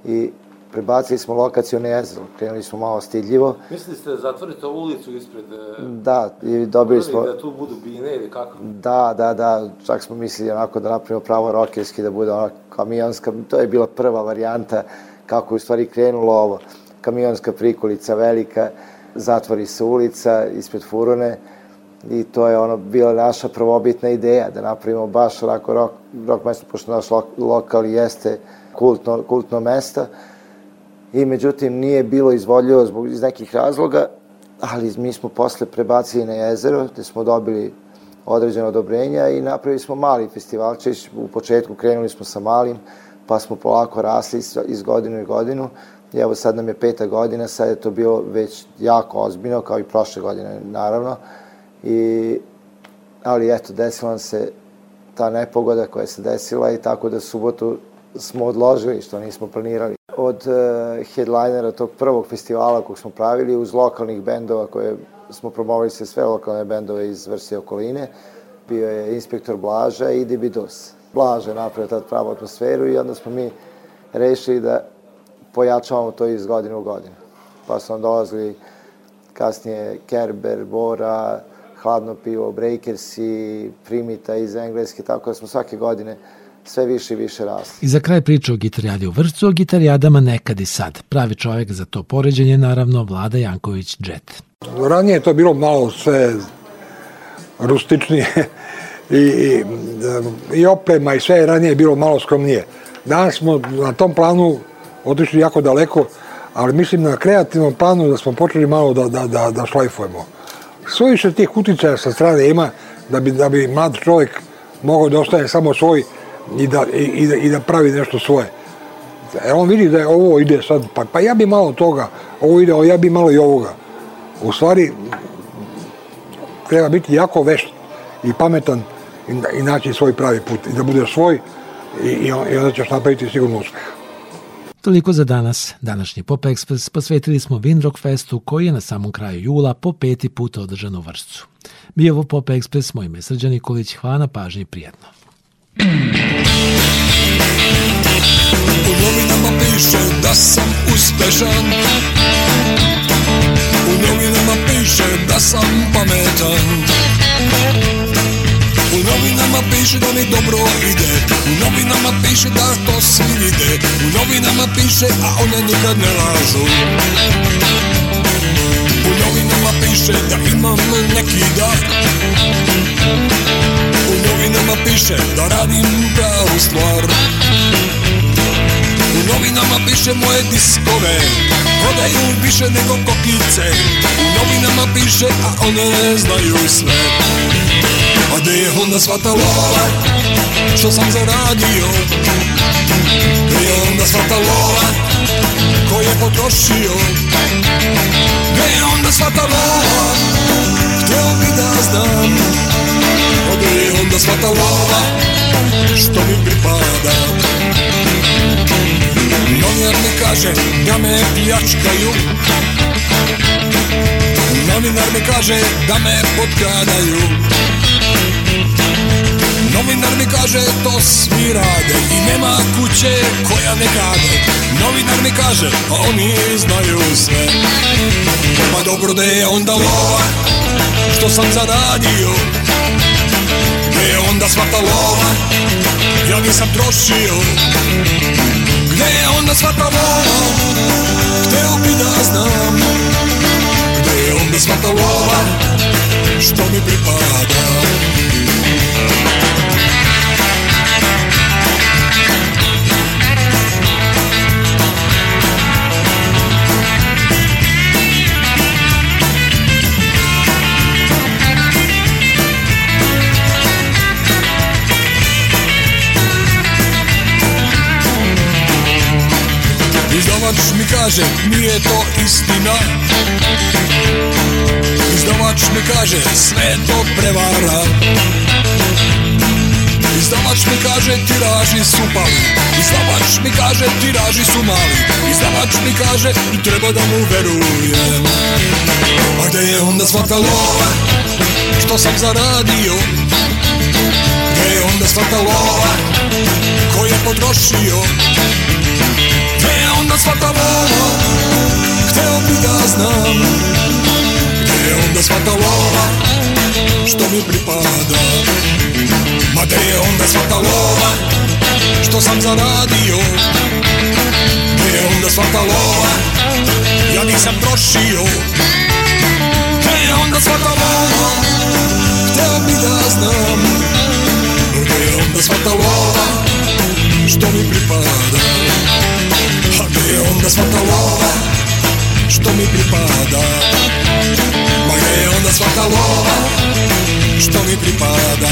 i prebacili smo lokaciju na jezero, krenuli smo malo stidljivo. Mislili ste da zatvorite ovu ulicu ispred... e, Da, i dobili smo... Da tu budu bine ili kako? Da, da, da, čak smo mislili onako da napravimo pravo rokerski, da bude onako kamionska, to je bila prva varijanta kako je u stvari krenulo ovo. Kamionska prikolica velika, zatvori se ulica ispred furone i to je ono bila naša prvobitna ideja da napravimo baš onako rock, rock mesto, pošto naš lo, lokal jeste kultno, kultno mesto i međutim nije bilo izvodljivo zbog iz nekih razloga, ali mi smo posle prebacili na jezero, gde smo dobili određeno odobrenja i napravili smo mali festivalčić. U početku krenuli smo sa malim, pa smo polako rasli iz, godinu i godinu. I evo sad nam je peta godina, sad je to bilo već jako ozbiljno, kao i prošle godine, naravno. I, ali eto, desila nam se ta nepogoda koja se desila i tako da subotu smo odložili, što nismo planirali. Od uh, headlinera tog prvog festivala kog smo pravili, uz lokalnih bendova koje smo promovali se sve lokalne bendove iz vrste okoline, bio je inspektor Blaža i Dibidus. Blaža je napravio tad pravu atmosferu i onda smo mi rešili da pojačavamo to iz godine u godinu. Pa su nam dolazili kasnije Kerber, Bora, Hladno pivo, Breakersi, Primita iz Engleske, tako da smo svake godine sve više i više rasli. I za kraj priče o gitarijadi u Vršcu, o gitarijadama nekad i sad. Pravi čovjek za to poređenje je naravno Vlada Janković Jet. Ranije je to bilo malo sve rustičnije i, i, i oprema i sve je ranije bilo malo skromnije. Danas smo na tom planu otišli jako daleko, ali mislim na kreativnom planu da smo počeli malo da, da, da, da šlajfujemo. Sve više tih uticaja sa strane ima da bi, da bi mlad čovjek mogao da ostane samo svoj i da, i, i da, i da pravi nešto svoje. E on vidi da je ovo ide sad, pa, pa ja bi malo toga, ovo ide, ja bi malo i ovoga. U stvari, treba biti jako vešt i pametan i, i naći svoj pravi put i da bude svoj i, i, i onda ćeš napraviti sigurno uspeh. Toliko za danas. Današnji Pop Express posvetili smo Windrock Festu koji je na samom kraju jula po peti put održan u Vršcu. Bio ovo Pop Express, moj ime Srđan Nikolić, hvala na pažnji i prijetno. U novinama piše da sam uspešan U novinama piše da sam pametan U novinama piše da mi dobro ide. U novinama piše da to svi vide. U novinama piše, a one nikad ne lažu. U novinama piše da imam neki dar. U novinama piše da radim pravu stvar Novinama piše moje diskove Prodaju više nego kokice. U novinama piše, a one ne znaju sve. A gde je onda sva ta lova Što sam zaradio? Gde je onda sva ta lova Ko je potrošio? Gde je onda sva ta lova Hteo bi da znam. A gde je onda sva ta lova Što mi pripada Novinar mi kaže da me pljačkaju. Novinar mi kaže da me potkradaju. Novinar mi kaže to svi rade I nema kuće koja ne kade Novinar mi kaže a oni znaju sve. Pa dobro da je onda lova Što sam zaradio. Gde je onda sva ta lova Ja nisam trošio Je onda sva ta lova Hteo bi da znam. Gde je onda sva ta lova Što mi pripada kaže nije to istina. Izdavač mi kaže sve to prevara. Izdavač mi kaže tiraži su pali. Izdavač mi kaže tiraži su mali. Izdavač mi kaže treba da mu verujem. A gde je onda sva ta lova? Što sam zaradio? Gde je onda sva ta lova? Ko je potrošio Gde je onda sva ta lova Hteo bi da znam Gde je onda sva ta lova Što mi pripada Ma gde je onda sva ta lova Što sam zaradio Gde je onda sva ta lova Ja nisam trošio Gde je onda sva он Миллион асфальтолова, что мне припада Миллион асфальтолова, что мне припада